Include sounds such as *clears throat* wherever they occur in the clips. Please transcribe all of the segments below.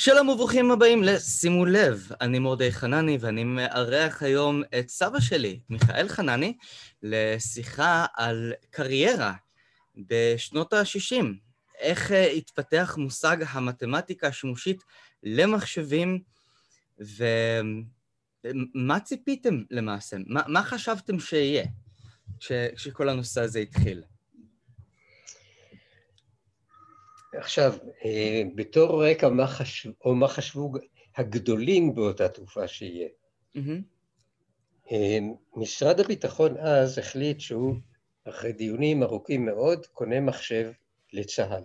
שלום וברוכים הבאים לשימו לב, אני מורדי חנני ואני מארח היום את סבא שלי, מיכאל חנני, לשיחה על קריירה בשנות ה-60. איך אה, התפתח מושג המתמטיקה השימושית למחשבים, ומה ציפיתם למעשה? מה, מה חשבתם שיהיה כשכל הנושא הזה התחיל? עכשיו, אה, בתור רקע, מה חשבו, או מה חשבו הגדולים באותה תקופה שיהיה. Mm-hmm. משרד הביטחון אז החליט שהוא, אחרי דיונים ארוכים מאוד, קונה מחשב לצה"ל.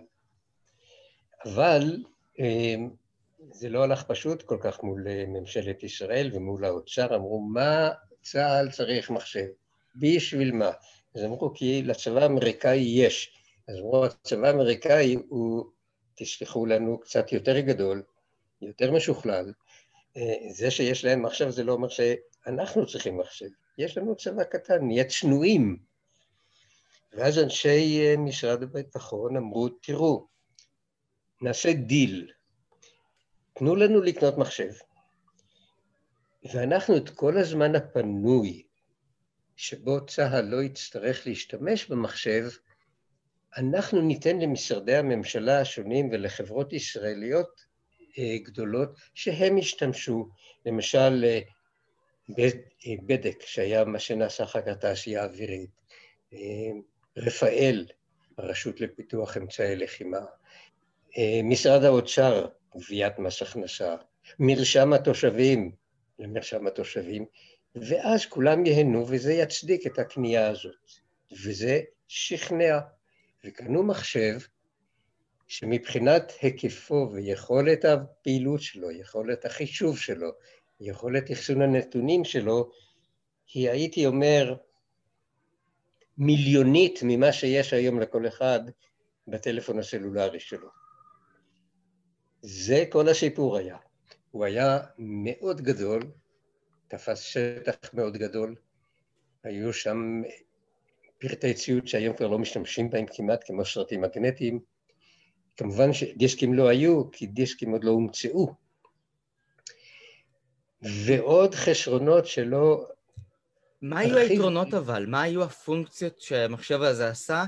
אבל אה, זה לא הלך פשוט כל כך מול ממשלת ישראל ומול האוצר, אמרו, מה צה"ל צריך מחשב? בשביל מה? אז אמרו, כי לצבא האמריקאי יש. אז אמרו, הצבא האמריקאי הוא, תשלחו לנו, קצת יותר גדול, יותר משוכלל. אה, זה שיש להם מחשב זה לא אומר שאנחנו צריכים מחשב. יש לנו צבא קטן, נהיה צנועים. ואז אנשי אה, משרד הביטחון אמרו, תראו, נעשה דיל, תנו לנו לקנות מחשב, ואנחנו את כל הזמן הפנוי שבו צה"ל לא יצטרך להשתמש במחשב, אנחנו ניתן למשרדי הממשלה השונים ולחברות ישראליות אה, גדולות שהם ישתמשו, למשל אה, אה, בדק, שהיה מה שנעשה אחר כך תעשייה אווירית, רפאל, הרשות לפיתוח אמצעי לחימה, משרד האוצר, גביית מס הכנסה, מרשם התושבים, למרשם התושבים, ואז כולם ייהנו וזה יצדיק את הקנייה הזאת. וזה שכנע וקנו מחשב שמבחינת היקפו ויכולת הפעילות שלו, יכולת החישוב שלו, יכולת אחסון הנתונים שלו, היא הייתי אומר מיליונית ממה שיש היום לכל אחד בטלפון הסלולרי שלו. זה כל הסיפור היה. הוא היה מאוד גדול, תפס שטח מאוד גדול, היו שם פרטי ציוד שהיום כבר לא משתמשים בהם כמעט, כמו סרטים מגנטיים. כמובן שדיסקים לא היו, כי דיסקים עוד לא הומצאו. ועוד חסרונות שלא... מה היו היתרונות אבל? מה היו הפונקציות שהמחשב הזה עשה,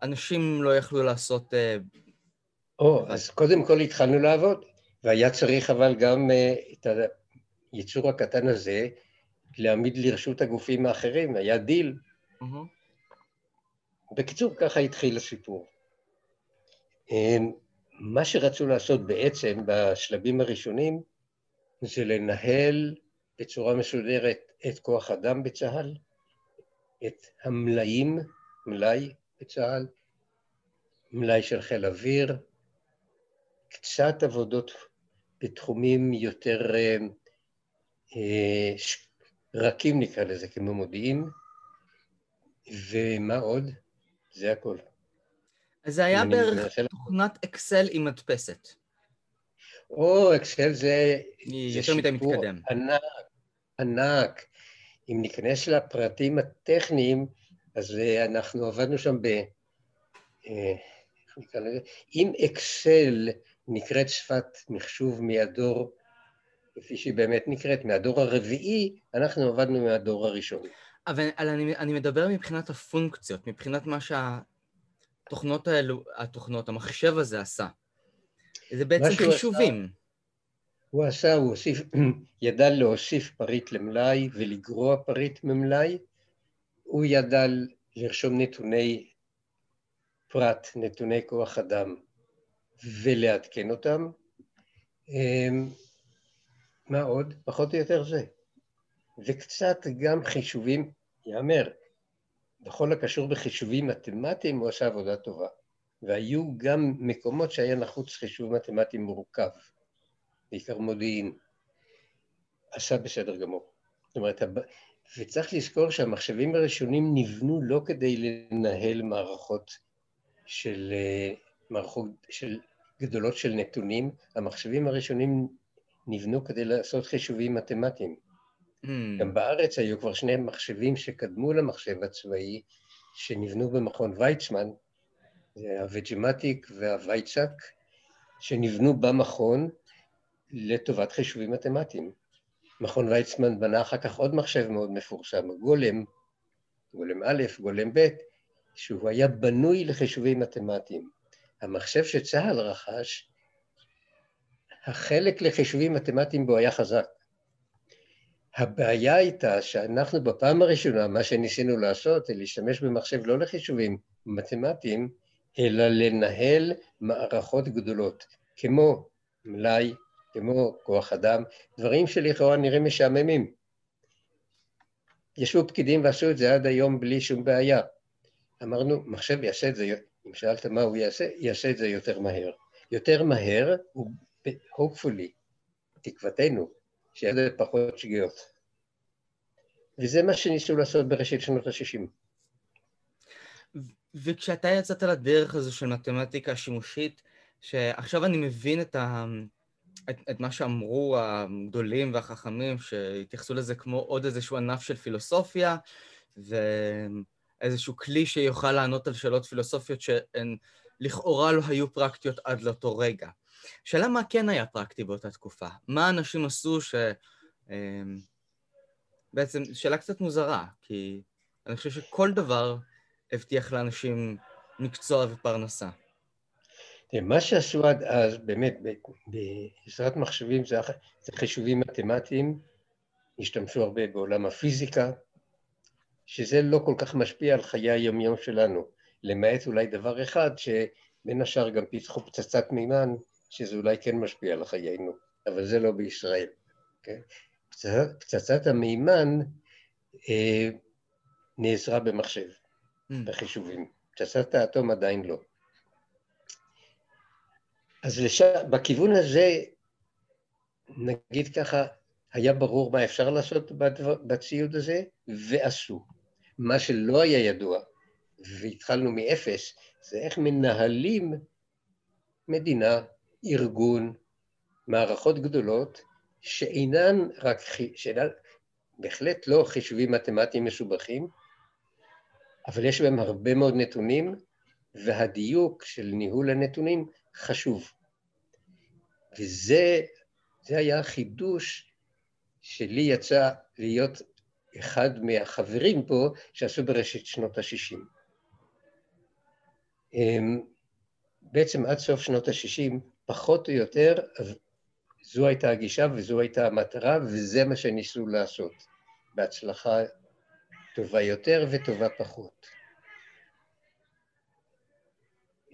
שאנשים לא יכלו לעשות... אה, או, אז קודם כל התחלנו לעבוד, והיה צריך אבל גם אה, את היצור הקטן הזה להעמיד לרשות הגופים האחרים, היה דיל. Mm-hmm. בקיצור, ככה התחיל הסיפור. אמ, מה שרצו לעשות בעצם בשלבים הראשונים זה לנהל בצורה מסודרת את כוח אדם בצה"ל, את המלאים, מלאי בצה"ל, מלאי של חיל אוויר, קצת עבודות בתחומים יותר אה, אה, רכים נקרא לזה, כמו מודיעין, ומה עוד? זה הכל. אז זה היה בערך תוכנת אקסל עם מדפסת. או, אקסל זה... יותר מדי מתקדם. ענק, ענק. אם ניכנס לפרטים הטכניים, אז אה, אנחנו עבדנו שם ב... אה, איך נקרא לזה? אם אקסל נקראת שפת מחשוב מהדור כפי שהיא באמת נקראת, מהדור הרביעי, אנחנו עבדנו מהדור הראשון. אבל אני, אני מדבר מבחינת הפונקציות, מבחינת מה שהתוכנות האלו, התוכנות, המחשב הזה עשה. זה בעצם חישובים. עשה, הוא עשה, הוא הוסיף, *clears throat* ידע להוסיף פריט למלאי ולגרוע פריט ממלאי, הוא ידע לרשום נתוני פרט, נתוני כוח אדם, ולעדכן אותם. מה עוד? פחות או יותר זה. וקצת גם חישובים, ייאמר, בכל הקשור בחישובים מתמטיים הוא עשה עבודה טובה. והיו גם מקומות שהיה נחוץ חישוב מתמטי מורכב, בעיקר מודיעין. עשה בסדר גמור. זאת אומרת, וצריך לזכור שהמחשבים הראשונים נבנו לא כדי לנהל מערכות של אה, מערכות של גדולות של נתונים, המחשבים הראשונים נבנו כדי לעשות חישובים מתמטיים. Mm. גם בארץ היו כבר שני מחשבים שקדמו למחשב הצבאי, שנבנו במכון ויצמן, הווג'מטיק והוויצק, שנבנו במכון לטובת חישובים מתמטיים. מכון ויצמן בנה אחר כך עוד מחשב מאוד מפורסם, גולם, גולם א', גולם ב', שהוא היה בנוי לחישובים מתמטיים. המחשב שצה"ל רכש, החלק לחישובים מתמטיים בו היה חזק. הבעיה הייתה שאנחנו בפעם הראשונה, מה שניסינו לעשות זה להשתמש במחשב לא לחישובים מתמטיים, אלא לנהל מערכות גדולות, כמו מלאי, כמו כוח אדם, דברים שלכאורה נראים משעממים. ישבו פקידים ועשו את זה עד היום בלי שום בעיה. אמרנו, מחשב יעשה את זה, אם שאלת מה הוא יעשה, יעשה את זה יותר מהר. יותר מהר, hopefully, תקוותנו, שיהיה זה פחות שגיאות. וזה מה שניסו לעשות בראשית שנות ה-60. וכשאתה יצאת לדרך הזו של מתמטיקה שימושית, שעכשיו אני מבין את, ה... את, את מה שאמרו הגדולים והחכמים, שהתייחסו לזה כמו עוד איזשהו ענף של פילוסופיה, ואיזשהו כלי שיוכל לענות על שאלות פילוסופיות שהן לכאורה לא היו פרקטיות עד לאותו רגע. שאלה מה כן היה פרקטי באותה תקופה? מה אנשים עשו ש... אמ, בעצם, שאלה קצת מוזרה, כי אני חושב שכל דבר הבטיח לאנשים מקצוע ופרנסה. מה שעשו עד אז, באמת, בעזרת מחשבים זה, זה חישובים מתמטיים, השתמשו הרבה בעולם הפיזיקה, שזה לא כל כך משפיע על חיי היומיום שלנו, למעט אולי דבר אחד, שבין השאר גם פיצחו פצצת מימן, שזה אולי כן משפיע על חיינו, אבל זה לא בישראל. כן? פצצת המימן אה, נעזרה במחשב, mm. בחישובים. פצצת האטום עדיין לא. אז לש... בכיוון הזה, נגיד ככה, היה ברור מה אפשר לעשות בדבר, בציוד הזה, ועשו. מה שלא היה ידוע, והתחלנו מאפס, זה איך מנהלים מדינה, ארגון, מערכות גדולות, שאינן רק, שאינן, בהחלט לא חישובים מתמטיים משובחים, אבל יש בהם הרבה מאוד נתונים, והדיוק של ניהול הנתונים חשוב. וזה זה היה החידוש שלי יצא להיות אחד מהחברים פה שעשו בראשית שנות ה-60. אמ, בעצם עד סוף שנות ה-60, פחות או יותר, זו הייתה הגישה וזו הייתה המטרה וזה מה שניסו לעשות, בהצלחה טובה יותר וטובה פחות.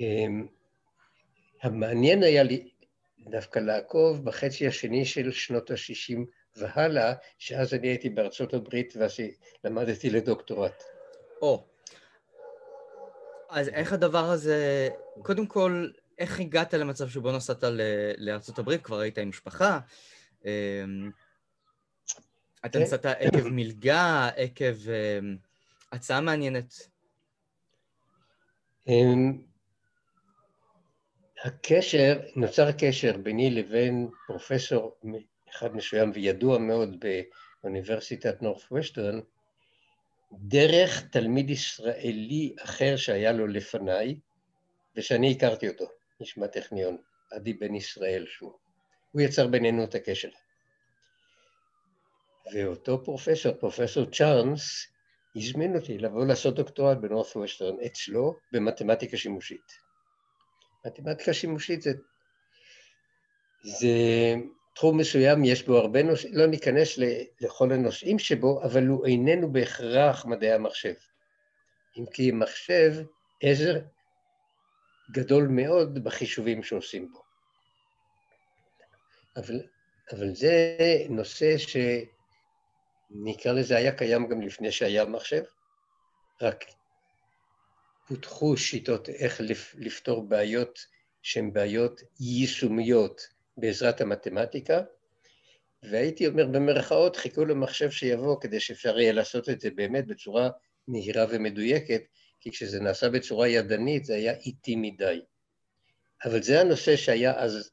אמ, המעניין היה לי דווקא לעקוב בחצי השני של שנות ה-60 והלאה, שאז אני הייתי בארצות הברית ולמדתי לדוקטורט. או, אז איך הדבר הזה, קודם כל, איך הגעת למצב שבו נסעת לארצות הברית? כבר היית עם משפחה? אמ, אתה כן. נסעת עקב מלגה, עקב אמ, הצעה מעניינת? אמ, הקשר, נוצר קשר ביני לבין פרופסור אחד מסוים וידוע מאוד באוניברסיטת נורת'ווסטרן, דרך תלמיד ישראלי אחר שהיה לו לפניי, ושאני הכרתי אותו. איש מהטכניון, עדי בן ישראל שהוא. הוא יצר בינינו את הקשר. ואותו פרופסור, פרופסור צ'ארנס, הזמין אותי לבוא לעשות דוקטורט בנורת ווסטרן אצלו במתמטיקה שימושית. מתמטיקה שימושית זה, זה תחום מסוים, יש בו הרבה נושאים, לא ניכנס לכל הנושאים שבו, אבל הוא איננו בהכרח מדעי המחשב. אם כי מחשב עזר גדול מאוד בחישובים שעושים בו. אבל, אבל זה נושא שנקרא לזה היה קיים גם לפני שהיה מחשב, רק פותחו שיטות איך לפתור בעיות שהן בעיות יישומיות בעזרת המתמטיקה, והייתי אומר במרכאות, חיכו למחשב שיבוא כדי שאפשר יהיה לעשות את זה באמת בצורה מהירה ומדויקת, כי כשזה נעשה בצורה ידנית זה היה איטי מדי. אבל זה הנושא שהיה אז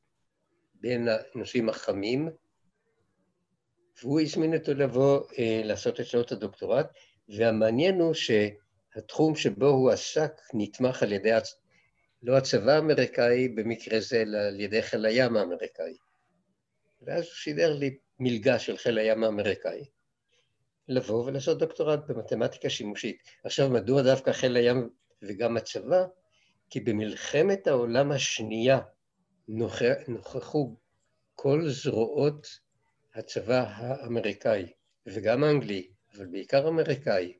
בין הנושאים החמים, והוא הזמין אותו לבוא אה, לעשות את הדוקטורט, והמעניין הוא שהתחום שבו הוא עסק נתמך על ידי לא הצבא האמריקאי במקרה זה, אלא על ידי חיל הים האמריקאי. ואז הוא שידר לי מלגה של חיל הים האמריקאי, לבוא ולעשות דוקטורט במתמטיקה שימושית. עכשיו, מדוע דווקא חיל הים וגם הצבא? כי במלחמת העולם השנייה נוכחו כל זרועות הצבא האמריקאי, וגם האנגלי, אבל בעיקר האמריקאי,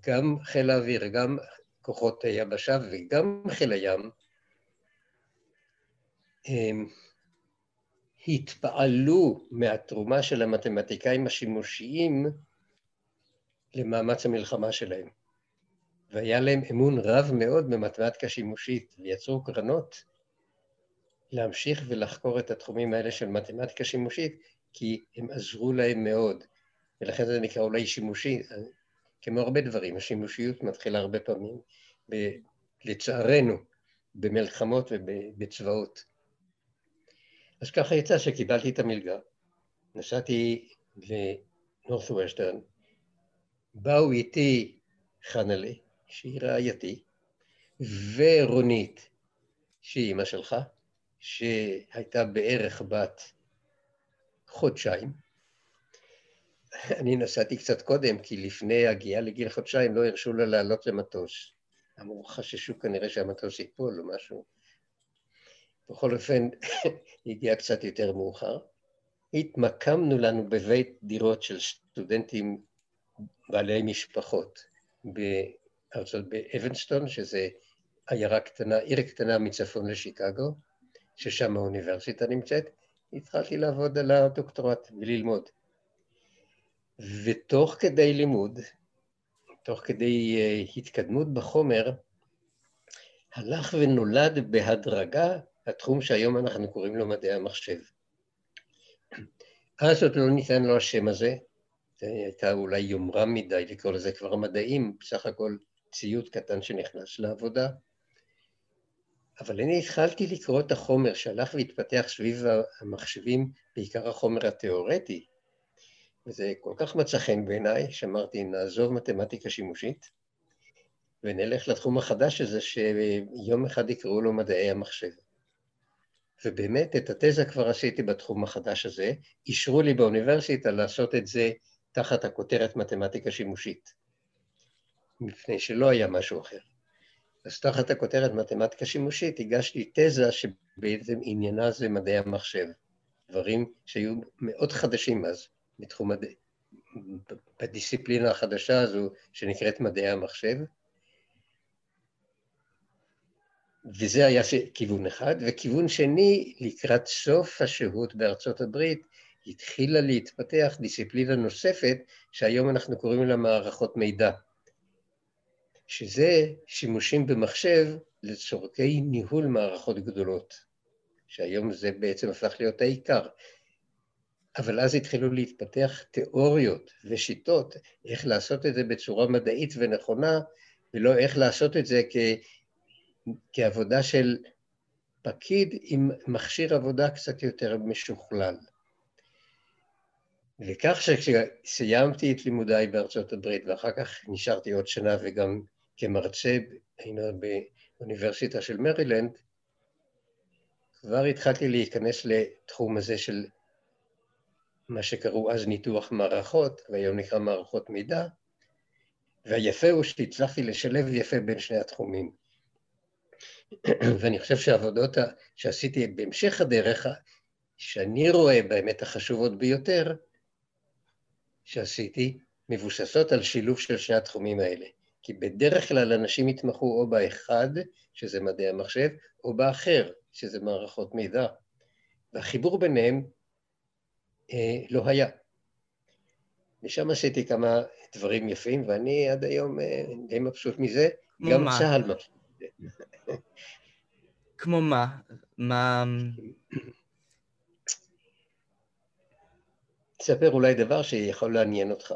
גם חיל האוויר, גם כוחות היבשה וגם חיל הים, הם התפעלו מהתרומה של המתמטיקאים השימושיים למאמץ המלחמה שלהם. והיה להם אמון רב מאוד במתמטיקה שימושית, ויצרו קרנות להמשיך ולחקור את התחומים האלה של מתמטיקה שימושית, כי הם עזרו להם מאוד. ולכן זה נקרא אולי שימושי, כמו הרבה דברים, השימושיות מתחילה הרבה פעמים, ב, לצערנו, במלחמות ובצבאות. אז ככה יצא שקיבלתי את המלגה, נסעתי לנורת ווסטרן, באו איתי חנלה, שהיא רעייתי, ורונית, שהיא אימא שלך, שהייתה בערך בת חודשיים. אני נסעתי קצת קודם, כי לפני הגיעה לגיל חודשיים לא הרשו לה לעלות למטוס. אמרו, חששו כנראה שהמטוס ייפול או משהו. בכל אופן, *laughs* היא הגיעה קצת יותר מאוחר. התמקמנו לנו בבית דירות של סטודנטים בעלי משפחות בארצות, באבנסטון, שזה עיירה קטנה, עיר קטנה מצפון לשיקגו, ששם האוניברסיטה נמצאת. התחלתי לעבוד על הדוקטורט וללמוד. ותוך כדי לימוד, תוך כדי uh, התקדמות בחומר, הלך ונולד בהדרגה התחום שהיום אנחנו קוראים לו מדעי המחשב. אז עוד לא ניתן לו השם הזה, זה הייתה אולי יומרה מדי לקרוא לזה כבר מדעים, בסך הכל ציוד קטן שנכנס לעבודה. אבל אני התחלתי לקרוא את החומר שהלך והתפתח סביב המחשבים, בעיקר החומר התיאורטי, וזה כל כך מצא חן בעיניי, שאמרתי, נעזוב מתמטיקה שימושית, ונלך לתחום החדש הזה, שיום אחד יקראו לו מדעי המחשב. ובאמת, את התזה כבר עשיתי בתחום החדש הזה, אישרו לי באוניברסיטה לעשות את זה תחת הכותרת מתמטיקה שימושית, מפני שלא היה משהו אחר. אז תחת הכותרת מתמטיקה שימושית הגשתי תזה שבעצם עניינה זה מדעי המחשב, דברים שהיו מאוד חדשים אז בתחום, הד... בדיסציפלינה החדשה הזו שנקראת מדעי המחשב, וזה היה כיוון אחד, וכיוון שני, לקראת סוף השהות בארצות הברית, התחילה להתפתח דיסציפלינה נוספת, שהיום אנחנו קוראים לה מערכות מידע. שזה שימושים במחשב לצורכי ניהול מערכות גדולות, שהיום זה בעצם הפך להיות העיקר. אבל אז התחילו להתפתח תיאוריות ושיטות איך לעשות את זה בצורה מדעית ונכונה, ולא איך לעשות את זה כ... כעבודה של פקיד עם מכשיר עבודה קצת יותר משוכלל. וכך שכשסיימתי את לימודיי בארצות הברית ואחר כך נשארתי עוד שנה וגם כמרצה באוניברסיטה של מרילנד, כבר התחלתי להיכנס לתחום הזה של מה שקראו אז ניתוח מערכות, והיום נקרא מערכות מידע, והיפה הוא שהצלחתי לשלב יפה בין שני התחומים. ואני חושב שהעבודות שעשיתי בהמשך הדרך, שאני רואה באמת החשובות ביותר, שעשיתי, מבוססות על שילוב של שני התחומים האלה. כי בדרך כלל אנשים יתמחו או באחד, שזה מדעי המחשב, או באחר, שזה מערכות מידע. והחיבור ביניהם אה, לא היה. ושם עשיתי כמה דברים יפים, ואני עד היום אה, די מבסוט מזה. גם מה? צה"ל מבסוט מזה. כמו מה? מה... *clears throat* תספר אולי דבר שיכול לעניין אותך.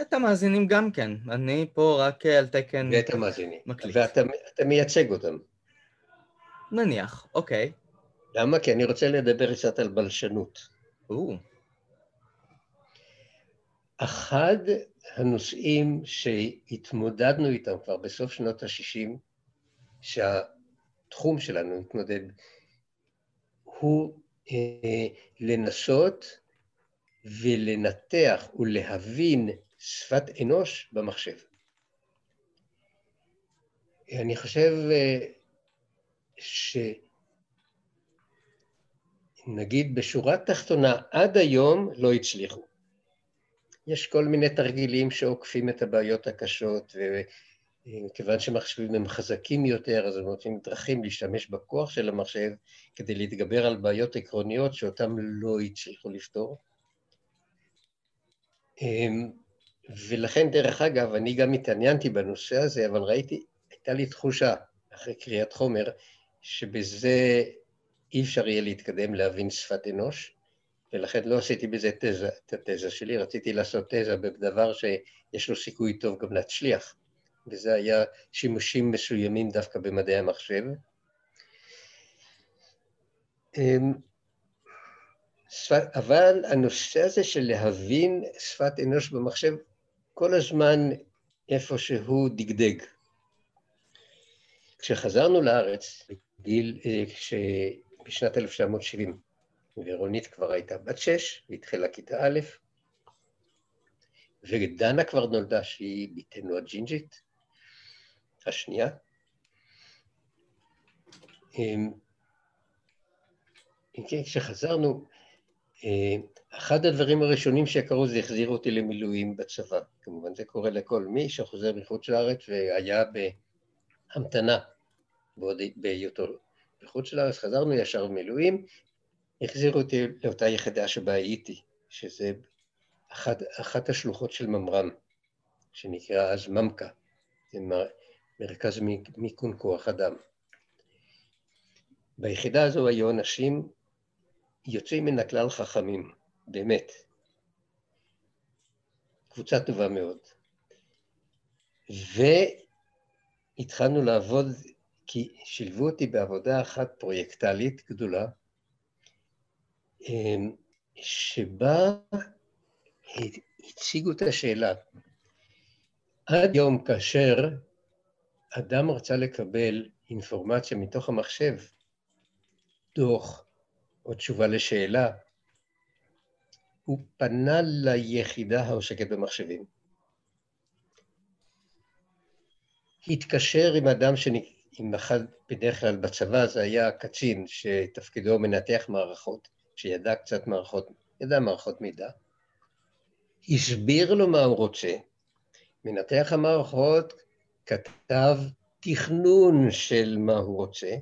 את המאזינים גם כן, אני פה רק על תקן ואת המאזינים. מקליט. ואתה מייצג אותם. נניח, אוקיי. למה? כי אני רוצה לדבר קצת על בלשנות. או. אחד הנושאים שהתמודדנו איתם כבר בסוף שנות ה-60, התחום שלנו להתמודד, הוא אה, לנסות ולנתח ולהבין שפת אנוש במחשב. אני חושב אה, שנגיד בשורה תחתונה עד היום לא הצליחו. יש כל מיני תרגילים שעוקפים את הבעיות הקשות, וכיוון שמחשבים הם חזקים יותר, אז הם נותנים דרכים להשתמש בכוח של המחשב כדי להתגבר על בעיות עקרוניות שאותן לא הצליחו לפתור. אמ, ולכן, דרך אגב, אני גם התעניינתי בנושא הזה, אבל ראיתי, הייתה לי תחושה, אחרי קריאת חומר, שבזה אי אפשר יהיה להתקדם להבין שפת אנוש, ולכן לא עשיתי בזה תזה, את התזה שלי, רציתי לעשות תזה בדבר שיש לו סיכוי טוב גם להצליח, וזה היה שימושים מסוימים דווקא במדעי המחשב. אמ, אבל הנושא הזה של להבין שפת אנוש במחשב כל הזמן איפשהו דגדג. כשחזרנו לארץ, בגיל, אה, בשנת 1970, ורונית כבר הייתה בת שש, והתחילה כיתה א', ודנה כבר נולדה, שהיא ביתנו הג'ינג'ית, השנייה. אמ, כן, כשחזרנו, אחד הדברים הראשונים שקרו זה החזיר אותי למילואים בצבא. כמובן זה קורה לכל מי שחוזר מחוץ לארץ והיה בהמתנה בהיותו מחוץ לארץ, חזרנו ישר במילואים, החזירו אותי לאותה יחידה שבה הייתי, שזה אחת, אחת השלוחות של ממר"ם, שנקרא אז ממק"א, זה מרכז מיכון כוח אדם. ביחידה הזו היו אנשים יוצאים מן הכלל חכמים, באמת. קבוצה טובה מאוד. והתחלנו לעבוד, כי שילבו אותי בעבודה אחת פרויקטלית גדולה, אמ, שבה הציגו את השאלה, עד יום כאשר אדם רצה לקבל אינפורמציה מתוך המחשב, דוח או תשובה לשאלה, הוא פנה ליחידה העוסקת במחשבים. התקשר עם אדם עם אחד, בדרך כלל בצבא זה היה קצין שתפקידו מנתח מערכות, שידע קצת מערכות, ידע מערכות מידע, הסביר לו מה הוא רוצה, מנתח המערכות כתב תכנון של מה הוא רוצה,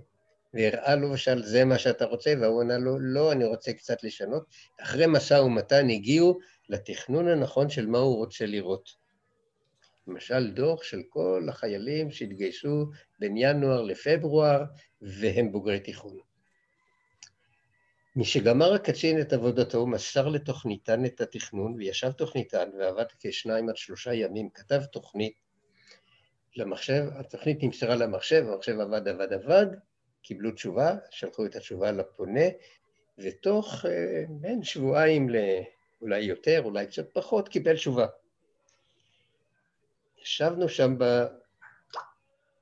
והראה לו למשל, זה מה שאתה רוצה, והוא ענה לו, לא, אני רוצה קצת לשנות. אחרי משא ומתן הגיעו לתכנון הנכון של מה הוא רוצה לראות. למשל, דוח של כל החיילים שהתגייסו בין ינואר לפברואר, והם בוגרי תיכון. משגמר הקצין את עבודתו, מסר לתוכניתן את התכנון, וישב תוכניתן ועבד כשניים עד שלושה ימים, כתב תוכנית למחשב, התוכנית נמסרה למחשב, המחשב עבד, עבד, עבד, קיבלו תשובה, שלחו את התשובה לפונה, ותוך אה, בין שבועיים לאולי יותר, אולי קצת פחות, קיבל תשובה. ישבנו שם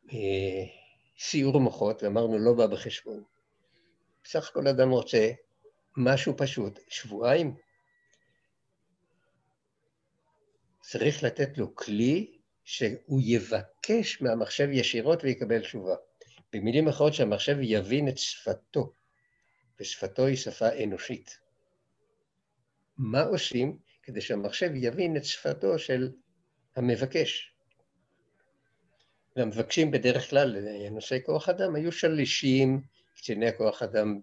בסיור אה, מוחות ואמרנו, לא בא בחשבון. בסך הכל אדם רוצה משהו פשוט, שבועיים. צריך לתת לו כלי שהוא יבקש מהמחשב ישירות ויקבל תשובה. במילים אחרות שהמחשב יבין את שפתו, ושפתו היא שפה אנושית. מה עושים כדי שהמחשב יבין את שפתו של המבקש? והמבקשים בדרך כלל לנושאי כוח אדם היו שלישים, קציני כוח אדם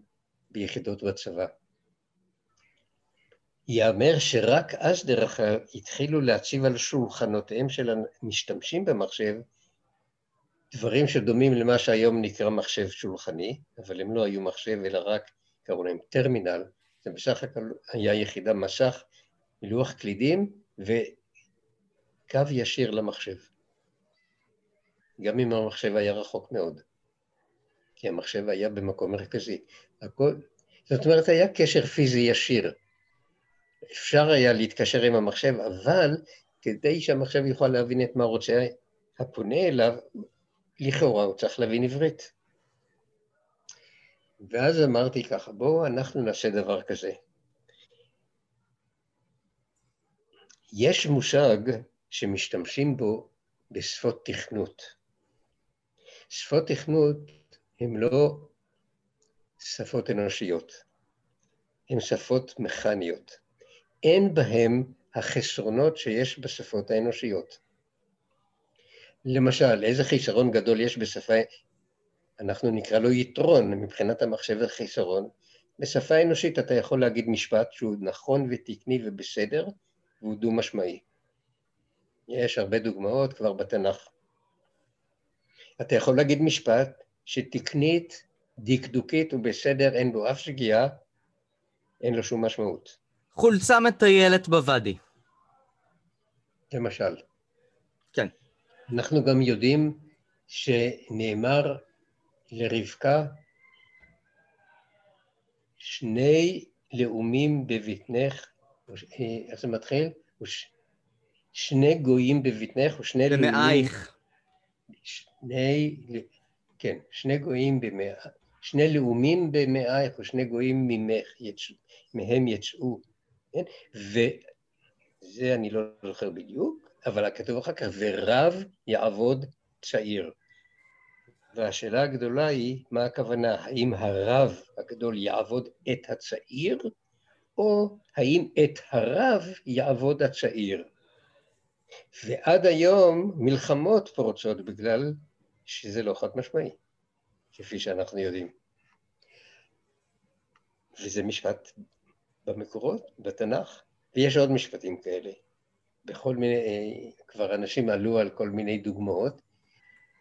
ביחידות בצבא. ייאמר שרק אז דרך אגב התחילו להציב על שולחנותיהם של המשתמשים במחשב דברים שדומים למה שהיום נקרא מחשב שולחני, אבל הם לא היו מחשב אלא רק קראו להם טרמינל, זה בסך הכל היה יחידה מסך, לוח קלידים וקו ישיר למחשב. גם אם המחשב היה רחוק מאוד, כי המחשב היה במקום מרכזי. הכל, זאת אומרת, היה קשר פיזי ישיר. אפשר היה להתקשר עם המחשב, אבל כדי שהמחשב יוכל להבין את מה רוצה הפונה אליו, לכאורה הוא צריך להבין עברית. ואז אמרתי ככה, בואו אנחנו נעשה דבר כזה. יש מושג שמשתמשים בו בשפות תכנות. שפות תכנות הן לא שפות אנושיות, הן שפות מכניות. אין בהן החסרונות שיש בשפות האנושיות. למשל, איזה חיסרון גדול יש בשפה, אנחנו נקרא לו יתרון, מבחינת המחשב החיסרון. בשפה אנושית אתה יכול להגיד משפט שהוא נכון ותקני ובסדר, והוא דו-משמעי. יש הרבה דוגמאות כבר בתנ"ך. אתה יכול להגיד משפט שתקנית, דקדוקית ובסדר, אין בו אף שגיאה, אין לו שום משמעות. חולצה מטיילת בוואדי. למשל. כן. אנחנו גם יודעים שנאמר לרבקה, שני לאומים בבטנך, איך זה מתחיל? שני גויים בבטנך ושני לאומים... במאייך. שני, כן, שני גויים במאה, שני לאומים במאייך ושני גויים ממך, יצ... מהם יצאו, כן? וזה אני לא זוכר בדיוק, אבל הכתוב אחר כך, ורב יעבוד צעיר. והשאלה הגדולה היא, מה הכוונה? האם הרב הגדול יעבוד את הצעיר, או האם את הרב יעבוד הצעיר? ועד היום מלחמות פורצות בגלל שזה לא חד משמעי, כפי שאנחנו יודעים. וזה משפט במקורות, בתנ"ך, ויש עוד משפטים כאלה. בכל מיני, כבר אנשים עלו על כל מיני דוגמאות,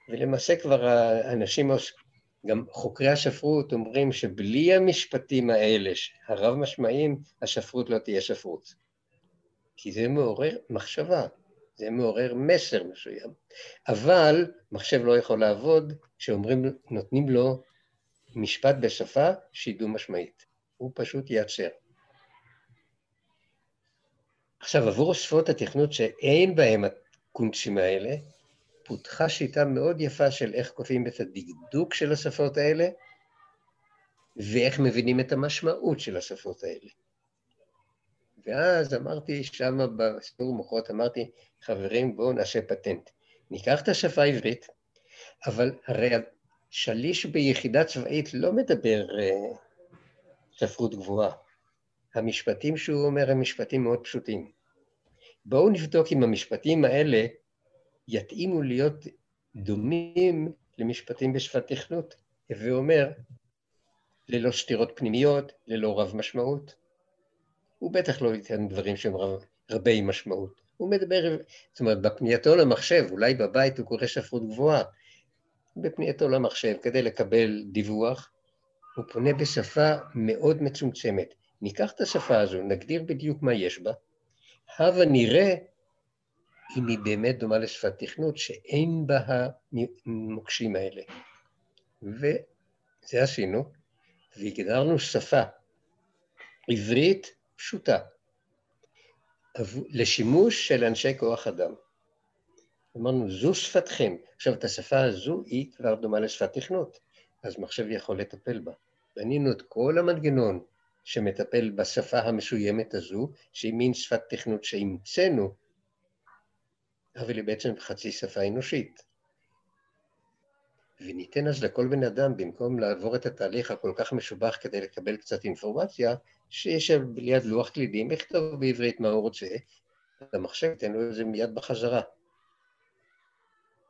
ולמעשה כבר האנשים, גם חוקרי השפרות אומרים שבלי המשפטים האלה, הרב משמעיים, השפרות לא תהיה שפרות. כי זה מעורר מחשבה, זה מעורר מסר מסוים. אבל מחשב לא יכול לעבוד כשאומרים, נותנים לו משפט בשפה שהיא דו-משמעית. הוא פשוט ייעצר. עכשיו, עבור שפות התכנות שאין בהם הקונצ'ים האלה, פותחה שיטה מאוד יפה של איך כותבים את הדקדוק של השפות האלה, ואיך מבינים את המשמעות של השפות האלה. ואז אמרתי שם בסיפור מוחות, אמרתי, חברים, בואו נעשה פטנט. ניקח את השפה העברית, אבל הרי שליש ביחידה צבאית לא מדבר uh, ספרות גבוהה. המשפטים שהוא אומר הם משפטים מאוד פשוטים. בואו נבדוק אם המשפטים האלה יתאימו להיות דומים למשפטים בשפת תכנות. הווה אומר, ללא סתירות פנימיות, ללא רב משמעות. הוא בטח לא ייתן דברים שהם רב, רבי משמעות. הוא מדבר, זאת אומרת, בפנייתו למחשב, אולי בבית הוא קורא שפרות גבוהה, בפנייתו למחשב כדי לקבל דיווח, הוא פונה בשפה מאוד מצומצמת. ניקח את השפה הזו, נגדיר בדיוק מה יש בה, הבה נראה אם היא באמת דומה לשפת תכנות שאין בה המוקשים האלה. וזה עשינו, והגדרנו שפה עברית פשוטה, לשימוש של אנשי כוח אדם. אמרנו, זו שפתכם. עכשיו, את השפה הזו היא כבר דומה לשפת תכנות, אז מחשב יכול לטפל בה. בנינו את כל המנגנון שמטפל בשפה המסוימת הזו, שהיא מין שפת תכנות שהמצאנו, אבל היא בעצם חצי שפה אנושית. וניתן אז לכל בן אדם, במקום לעבור את התהליך הכל כך משובח כדי לקבל קצת אינפורמציה, שישב ליד לוח קלידים, יכתוב בעברית מה הוא רוצה, למחשב ייתן לו את זה מיד בחזרה.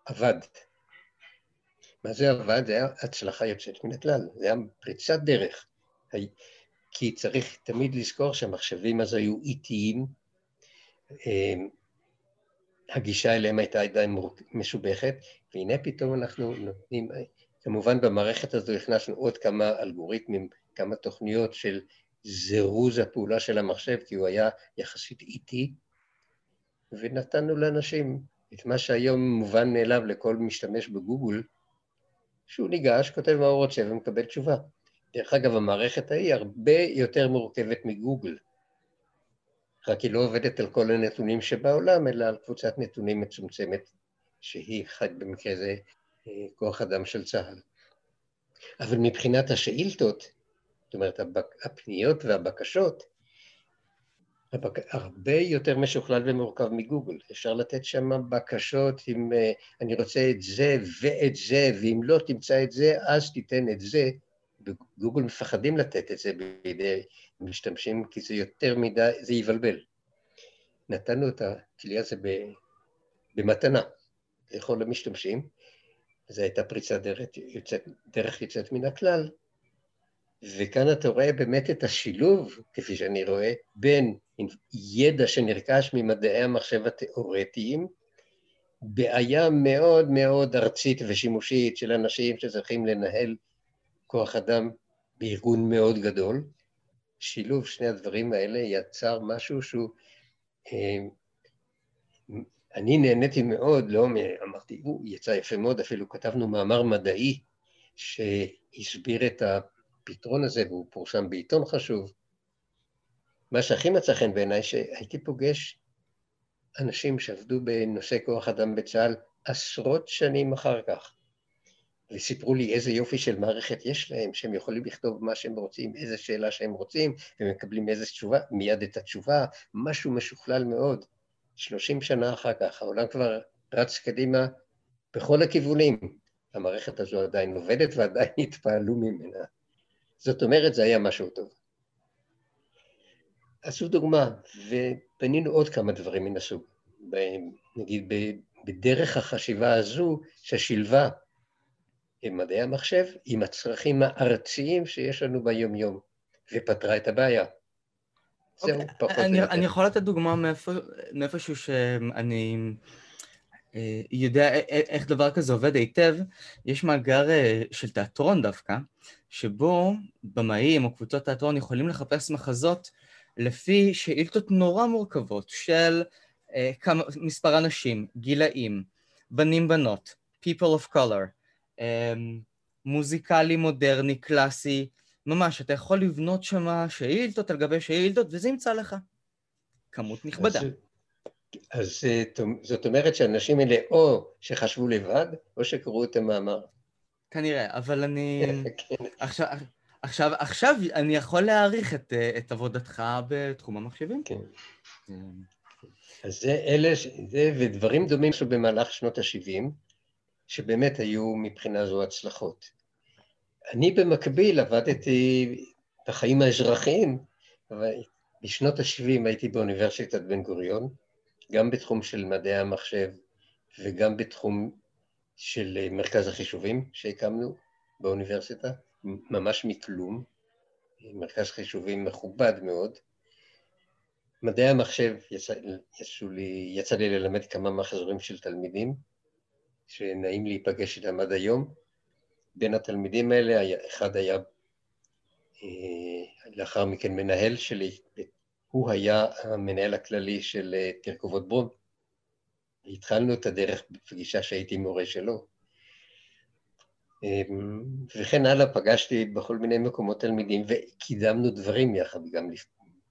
עבד. מה זה עבד? זה היה הצלחה יוצאת מן הכלל, זה היה פריצת דרך. כי צריך תמיד לזכור שהמחשבים אז היו איטיים, אמ, הגישה אליהם הייתה עדיין משובכת, והנה פתאום אנחנו נותנים, כמובן במערכת הזו הכנסנו עוד כמה אלגוריתמים, כמה תוכניות של זירוז הפעולה של המחשב, כי הוא היה יחסית איטי, ונתנו לאנשים את מה שהיום מובן מאליו לכל משתמש בגוגל, שהוא ניגש, כותב מה הוא רוצה ומקבל תשובה. דרך אגב, המערכת ההיא הרבה יותר מורכבת מגוגל. רק היא לא עובדת על כל הנתונים שבעולם, אלא על קבוצת נתונים מצומצמת, שהיא במקרה זה אה, כוח אדם של צה"ל. אבל מבחינת השאילתות, זאת אומרת, הפניות והבקשות, הרבה יותר משוכלל ומורכב מגוגל. אפשר לתת שם בקשות אם אה, אני רוצה את זה ואת זה, ואם לא תמצא את זה, אז תיתן את זה. בגוגל מפחדים לתת את זה בידי משתמשים, כי זה יותר מדי, זה יבלבל. נתנו את הכלי הזה במתנה. לכל המשתמשים, זו הייתה פריצת דרך דרך יוצאת מן הכלל, וכאן אתה רואה באמת את השילוב, כפי שאני רואה, בין ידע שנרכש ממדעי המחשב התיאורטיים, בעיה מאוד מאוד ארצית ושימושית של אנשים שצריכים לנהל כוח אדם בארגון מאוד גדול. שילוב שני הדברים האלה יצר משהו שהוא... אה, אני נהניתי מאוד, לא אמרתי, הוא יצא יפה מאוד, אפילו כתבנו מאמר מדעי שהסביר את הפתרון הזה, והוא פורסם בעיתון חשוב. מה שהכי מצא חן בעיניי, שהייתי פוגש אנשים שעבדו בנושא כוח אדם בצה"ל עשרות שנים אחר כך, וסיפרו לי איזה יופי של מערכת יש להם, שהם יכולים לכתוב מה שהם רוצים, איזה שאלה שהם רוצים, ומקבלים איזה תשובה, מיד את התשובה, משהו משוכלל מאוד. שלושים שנה אחר כך, העולם כבר רץ קדימה בכל הכיוונים. המערכת הזו עדיין עובדת ועדיין *laughs* התפעלו ממנה. זאת אומרת, זה היה משהו טוב. עשו דוגמה, ובנינו עוד כמה דברים מן הסוג. נגיד, בדרך החשיבה הזו ששילבה עם מדעי המחשב עם הצרכים הארציים שיש לנו ביומיום, ופתרה את הבעיה. זהו, אוקיי, פחות או יותר. אני יכול לתת דוגמה מאיפשהו שאני אה, יודע איך דבר כזה עובד היטב. יש מאגר אה, של תיאטרון דווקא, שבו במאים או קבוצות תיאטרון יכולים לחפש מחזות לפי שאילתות נורא מורכבות של אה, כמה, מספר אנשים, גילאים, בנים בנות, people of color, מוזיקלי, מודרני, קלאסי, ממש, אתה יכול לבנות שם שאילתות על גבי שאילתות, וזה ימצא לך. כמות נכבדה. אז, אז אה, זאת אומרת שהאנשים האלה או שחשבו לבד, או שקראו את המאמר. כנראה, אבל אני... *laughs* כן. עכשיו, עכשיו, עכשיו אני יכול להעריך את, אה, את עבודתך בתחום המחשבים. כן. כן. אז זה אלה, זה ודברים דומים שבמהלך שנות ה-70, שבאמת היו מבחינה זו הצלחות. אני במקביל עבדתי בחיים האזרחיים, בשנות ה-70 הייתי באוניברסיטת בן גוריון, גם בתחום של מדעי המחשב וגם בתחום של מרכז החישובים שהקמנו באוניברסיטה, ממש מכלום, מרכז חישובים מכובד מאוד. מדעי המחשב, יצא, יצא, לי, יצא לי ללמד כמה מחזורים של תלמידים, שנעים להיפגש איתם עד היום. בין התלמידים האלה, אחד היה אה, לאחר מכן מנהל שלי, הוא היה המנהל הכללי של אה, תרכובות ברום. התחלנו את הדרך בפגישה שהייתי מורה שלו. אמ, וכן הלאה, פגשתי בכל מיני מקומות תלמידים וקידמנו דברים יחד גם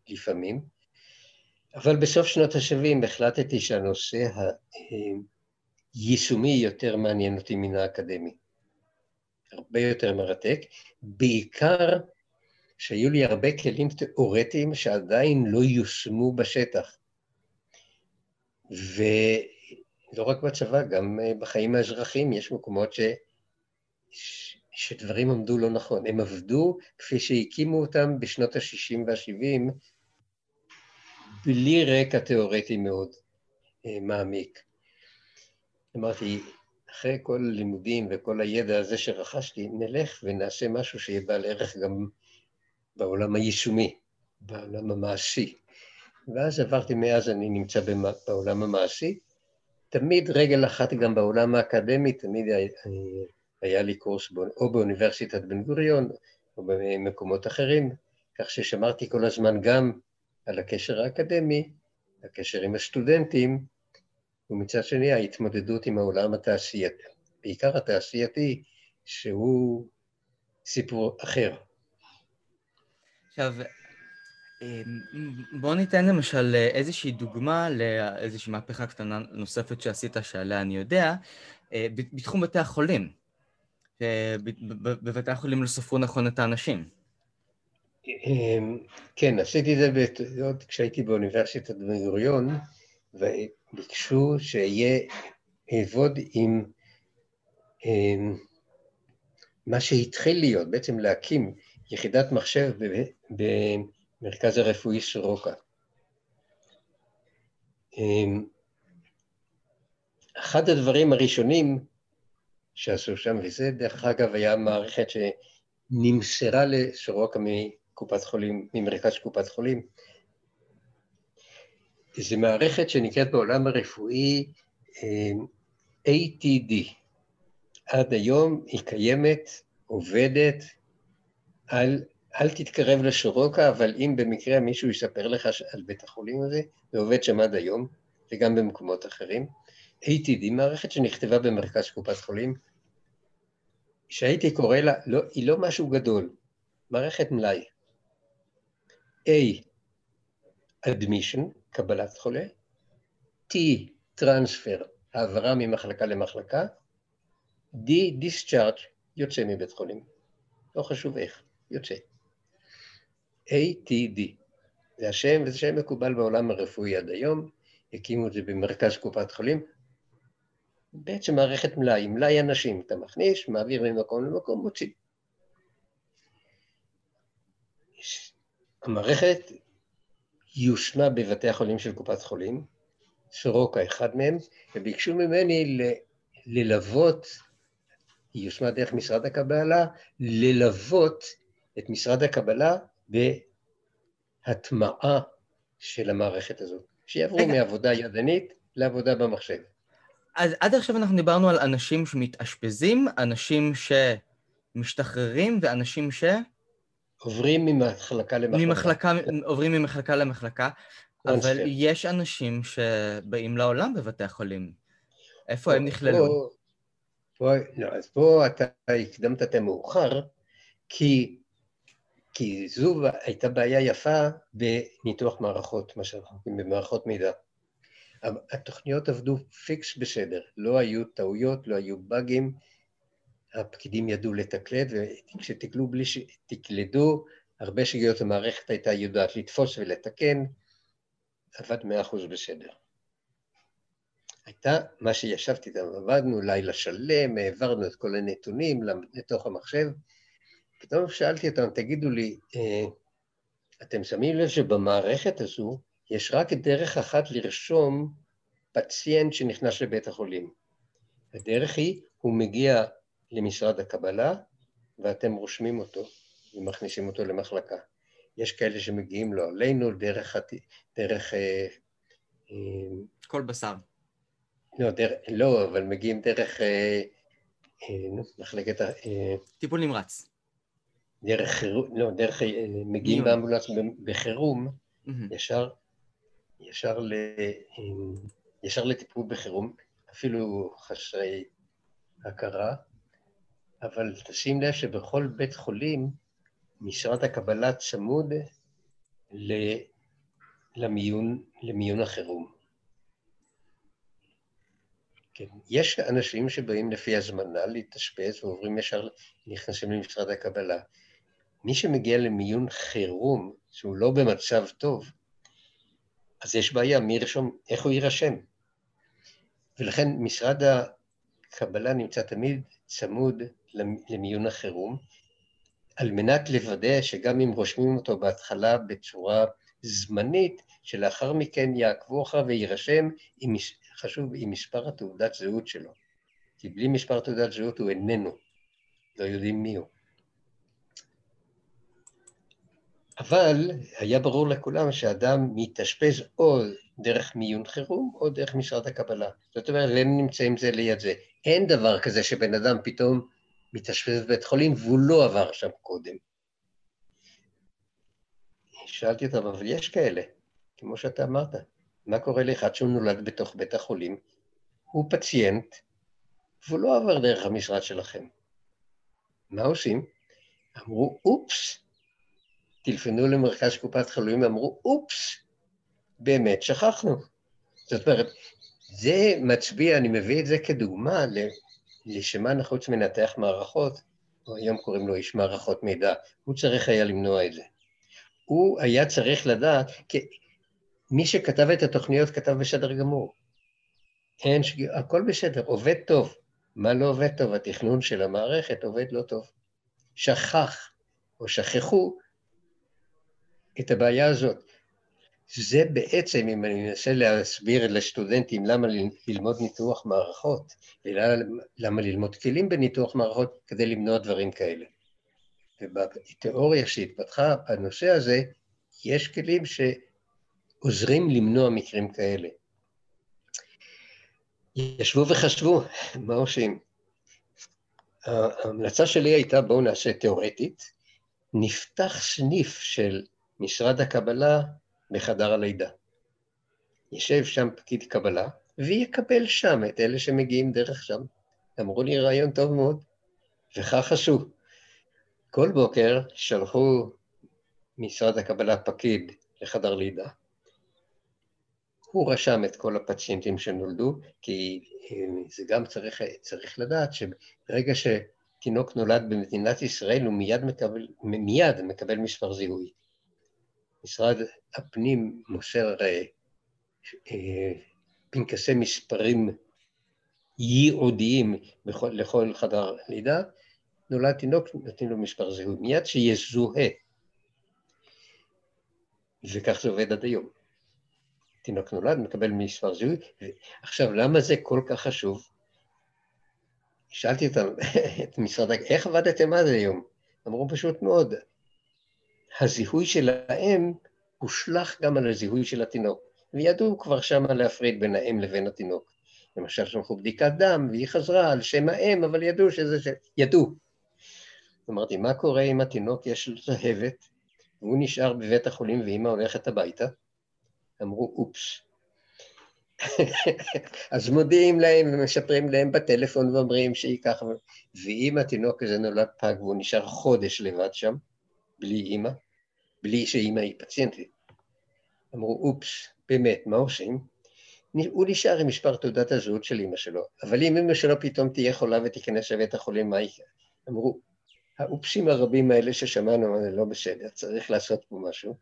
לפעמים. אבל בסוף שנות ה-70 החלטתי שהנושא היישומי יותר מעניין אותי מן האקדמי. הרבה יותר מרתק, בעיקר שהיו לי הרבה כלים תיאורטיים שעדיין לא יושמו בשטח. ולא רק בצבא, גם אה, בחיים האזרחיים יש מקומות ש... שדברים עמדו לא נכון. הם עבדו כפי שהקימו אותם בשנות ה-60 וה-70, בלי רקע תיאורטי מאוד אה, מעמיק. אמרתי, אחרי כל הלימודים וכל הידע הזה שרכשתי, נלך ונעשה משהו שיהיה בעל ערך גם בעולם היישומי, בעולם המעשי. ואז עברתי, מאז אני נמצא בעולם המעשי. תמיד רגל אחת גם בעולם האקדמי, תמיד היה לי קורס או באוניברסיטת בן גוריון או במקומות אחרים, כך ששמרתי כל הזמן גם על הקשר האקדמי, הקשר עם הסטודנטים, ומצד שני ההתמודדות עם העולם התעשייתי, בעיקר התעשייתי, שהוא סיפור אחר. עכשיו, אמ, בוא ניתן למשל איזושהי דוגמה לאיזושהי מהפכה קטנה נוספת שעשית שעליה אני יודע, אה, בתחום בתי החולים. שבבתי החולים לא ספרו נכון את האנשים. אמ, כן, עשיתי את זה עוד כשהייתי באוניברסיטת בן גוריון, וביקשו שאהיה, אעבוד עם אמ, מה שהתחיל להיות, בעצם להקים יחידת מחשב במרכז הרפואי סורוקה. אמ, אחד הדברים הראשונים שעשו שם, וזה דרך אגב היה מערכת שנמסרה לסורוקה מקופת חולים, ממרכז קופת חולים, זו מערכת שנקראת בעולם הרפואי אמ, ATD. עד היום היא קיימת, עובדת, אל, אל תתקרב לסורוקה, אבל אם במקרה מישהו יספר לך על בית החולים הזה, זה עובד שם עד היום, וגם במקומות אחרים. ATD, מערכת שנכתבה במרכז קופת חולים, שהייתי קורא לה, לא, היא לא משהו גדול, מערכת מלאי. A, admission, קבלת חולה, T, transfer, העברה ממחלקה למחלקה, D, discharge, יוצא מבית חולים. לא חשוב איך, יוצא. ATD, זה השם, וזה שם מקובל בעולם הרפואי עד היום, הקימו את זה במרכז קופת חולים. בעצם מערכת מלאי, מלאי אנשים, אתה מכניס, מעביר ממקום למקום, מוציא. המערכת יושמה בבתי החולים של קופת חולים, סורוקה אחד מהם, וביקשו ממני ל- ללוות, היא יושמה דרך משרד הקבלה, ללוות את משרד הקבלה בהטמעה של המערכת הזאת. שיעברו מעבודה ידנית לעבודה במחשב. אז עד עכשיו אנחנו דיברנו על אנשים שמתאשפזים, אנשים שמשתחררים ואנשים ש... עוברים ממחלקה למחלקה. ממחלקה, עוברים ממחלקה למחלקה, אבל יש אנשים שבאים לעולם בבתי החולים. איפה הם נכללו? פה, פה, לא, אז פה אתה הקדמת את המאוחר, כי, כי זו הייתה בעיה יפה בניתוח מערכות, מה שאנחנו קוראים במערכות מידע. התוכניות עבדו פיקס בסדר, לא היו טעויות, לא היו באגים, הפקידים ידעו לתקלד, וכשתקלדו בלי שתקלדו, הרבה שגיאות המערכת הייתה יודעת לתפוס ולתקן, עבד מאה אחוז בסדר. הייתה מה שישבתי איתם, עבדנו לילה שלם, העברנו את כל הנתונים לתוך המחשב. פתאום שאלתי אותם, תגידו לי, אה, אתם שמים לב שבמערכת הזו יש רק דרך אחת לרשום פציינט שנכנס לבית החולים. הדרך היא, הוא מגיע למשרד הקבלה, ואתם רושמים אותו ומכניסים אותו למחלקה. יש כאלה שמגיעים לו עלינו דרך... דרך אה, אה, כל בשר. לא, דרך, לא, אבל מגיעים דרך אה, אה, מחלקת... אה, טיפול נמרץ. דרך חירום, לא, דרך... אה, מגיעים באמבולנס בחירום, mm-hmm. ישר, ישר, ל, אה, ישר לטיפול בחירום, אפילו חסרי הכרה, אבל תשים לב שבכל בית חולים משרד הקבלה צמוד למיון, למיון החירום. כן, יש אנשים שבאים לפי הזמנה להתאשפז ועוברים ישר, נכנסים למשרד הקבלה. מי שמגיע למיון חירום, שהוא לא במצב טוב, אז יש בעיה, מי ירשום, איך הוא יירשם? ולכן משרד הקבלה נמצא תמיד צמוד למיון החירום, על מנת לוודא שגם אם רושמים אותו בהתחלה בצורה זמנית, שלאחר מכן יעקבו אחריו ויירשם, עם, חשוב, עם מספר התעודת זהות שלו. כי בלי מספר תעודת זהות הוא איננו, לא יודעים מי הוא. אבל היה ברור לכולם שאדם מתאשפז או דרך מיון חירום או דרך משרד הקבלה. זאת אומרת, הם נמצאים זה ליד זה. אין דבר כזה שבן אדם פתאום מתאשפז בבית חולים והוא לא עבר שם קודם. שאלתי אותם, אבל יש כאלה, כמו שאתה אמרת. מה קורה לאחד שהוא נולד בתוך בית החולים? הוא פציינט, והוא לא עבר דרך המשרד שלכם. מה עושים? אמרו, אופס. טלפנו למרכז קופת חולים, אמרו, אופס, באמת שכחנו. זאת אומרת, זה מצביע, אני מביא את זה כדוגמה לשמה נחוץ מנתח מערכות, או היום קוראים לו איש מערכות מידע, הוא צריך היה למנוע את זה. הוא היה צריך לדעת, כי מי שכתב את התוכניות כתב בסדר גמור. אין שגיאות, הכל בסדר, עובד טוב. מה לא עובד טוב? התכנון של המערכת עובד לא טוב. שכח או שכחו את הבעיה הזאת. זה בעצם, אם אני מנסה להסביר לסטודנטים למה ללמוד ניתוח מערכות, ולמה ללמוד כלים בניתוח מערכות כדי למנוע דברים כאלה. ובתיאוריה שהתפתחה בנושא הזה, יש כלים שעוזרים למנוע מקרים כאלה. ישבו וחשבו, מה עושים? ההמלצה שלי הייתה בואו נעשה תיאורטית, נפתח סניף של משרד הקבלה בחדר הלידה. יושב שם פקיד קבלה, ויקבל שם את אלה שמגיעים דרך שם. אמרו לי רעיון טוב מאוד, וכך עשו. כל בוקר שלחו משרד הקבלה פקיד לחדר לידה. הוא רשם את כל הפציינטים שנולדו, כי אה, זה גם צריך, צריך לדעת שברגע שתינוק נולד במדינת ישראל הוא מיד מקבל, מיד מקבל מספר זיהוי. משרד הפנים מוסר אה, אה, פנקסי מספרים ייעודיים בכל, לכל חדר לידה, נולד תינוק, נותנים לו מספר זיהוי, מיד שיזוהה. וכך זה עובד עד היום. תינוק נולד, מקבל מספר זיהוי. עכשיו, למה זה כל כך חשוב? שאלתי אותם, *laughs* את משרד, איך עבדתם עד היום? אמרו פשוט מאוד, הזיהוי של האם הושלך גם על הזיהוי של התינוק, וידעו כבר שמה להפריד בין האם לבין התינוק. למשל, שלחו בדיקת דם, והיא חזרה על שם האם, אבל ידעו שזה ש... ידעו. אמרתי, מה קורה אם התינוק יש לו זהבת, והוא נשאר בבית החולים ואימא הולכת הביתה? אמרו, אופס. *laughs* אז מודיעים להם ומשפרים להם בטלפון ואומרים שהיא ככה, ואם התינוק הזה נולד פג והוא נשאר חודש לבד שם, בלי אימא, בלי שאימא היא פציינטית, אמרו, אופס, באמת, מה עושים? הוא נשאר עם מספר תעודת הזהות של אימא שלו, אבל אם אימא שלו פתאום תהיה חולה ותיכנס לבית החולים, מה יקרה? אמרו, האופסים הרבים האלה ששמענו, זה לא בסדר, צריך לעשות פה משהו.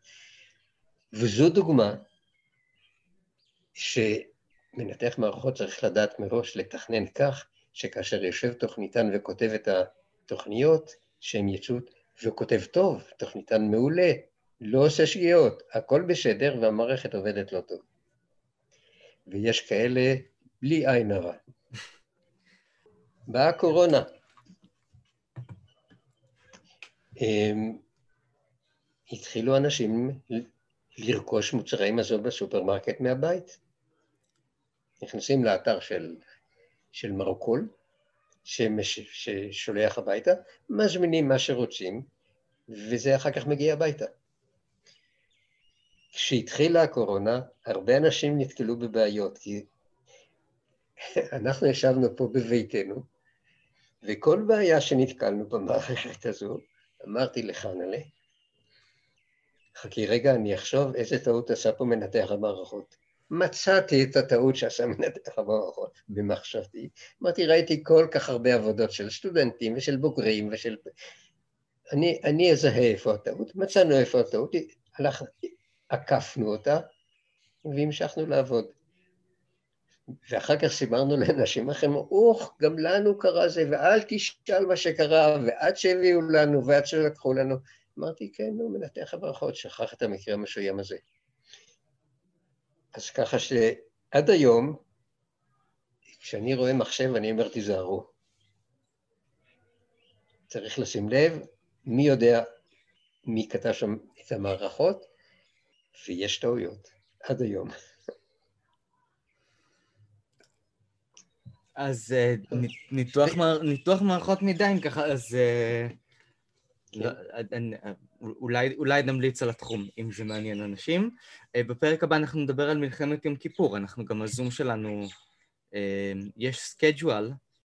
וזו דוגמה שמנתח מערכות צריך לדעת מראש לתכנן כך, שכאשר יושב תוכניתן וכותב את התוכניות, שהם יצאו, וכותב טוב, תוכניתן מעולה, לא עושה שגיאות, הכל בסדר והמערכת עובדת לא טוב. ויש כאלה בלי עין הרע. באה הקורונה. אמ, התחילו אנשים לרכוש מוצרי מזון בסופרמרקט מהבית. נכנסים לאתר של, של מרוקול, שמש, ששולח הביתה, מזמינים מה שרוצים, וזה אחר כך מגיע הביתה. כשהתחילה הקורונה, הרבה אנשים נתקלו בבעיות, כי *laughs* אנחנו ישבנו פה בביתנו, וכל בעיה שנתקלנו במערכת הזו, אמרתי לחנלה, חכי רגע, אני אחשוב איזה טעות עשה פה מנתח המערכות. מצאתי את הטעות שעשה מנתח המערכות במחשבתי. אמרתי, ראיתי כל כך הרבה עבודות של סטודנטים ושל בוגרים ושל... אני, אני אזהה איפה הטעות. מצאנו איפה הטעות, הלך, עקפנו אותה והמשכנו לעבוד. ואחר כך סיברנו לאנשים אחרים, אוח, גם לנו קרה זה, ואל תשאל מה שקרה, ועד שהביאו לנו, ועד שלקחו לנו. אמרתי, כן, נו, מנתח הברכות, שכח את המקרה המשוים הזה. אז ככה שעד היום, כשאני רואה מחשב, אני אומר, תיזהרו. צריך לשים לב, מי יודע מי כתב שם את המערכות, ויש טעויות, עד היום. אז אה, ניתוח, ניתוח מערכות מידע, אם ככה, אז אה, כן. לא, אולי, אולי נמליץ על התחום, אם זה מעניין אנשים. אה, בפרק הבא אנחנו נדבר על מלחמת יום כיפור, אנחנו גם הזום שלנו, יש schedule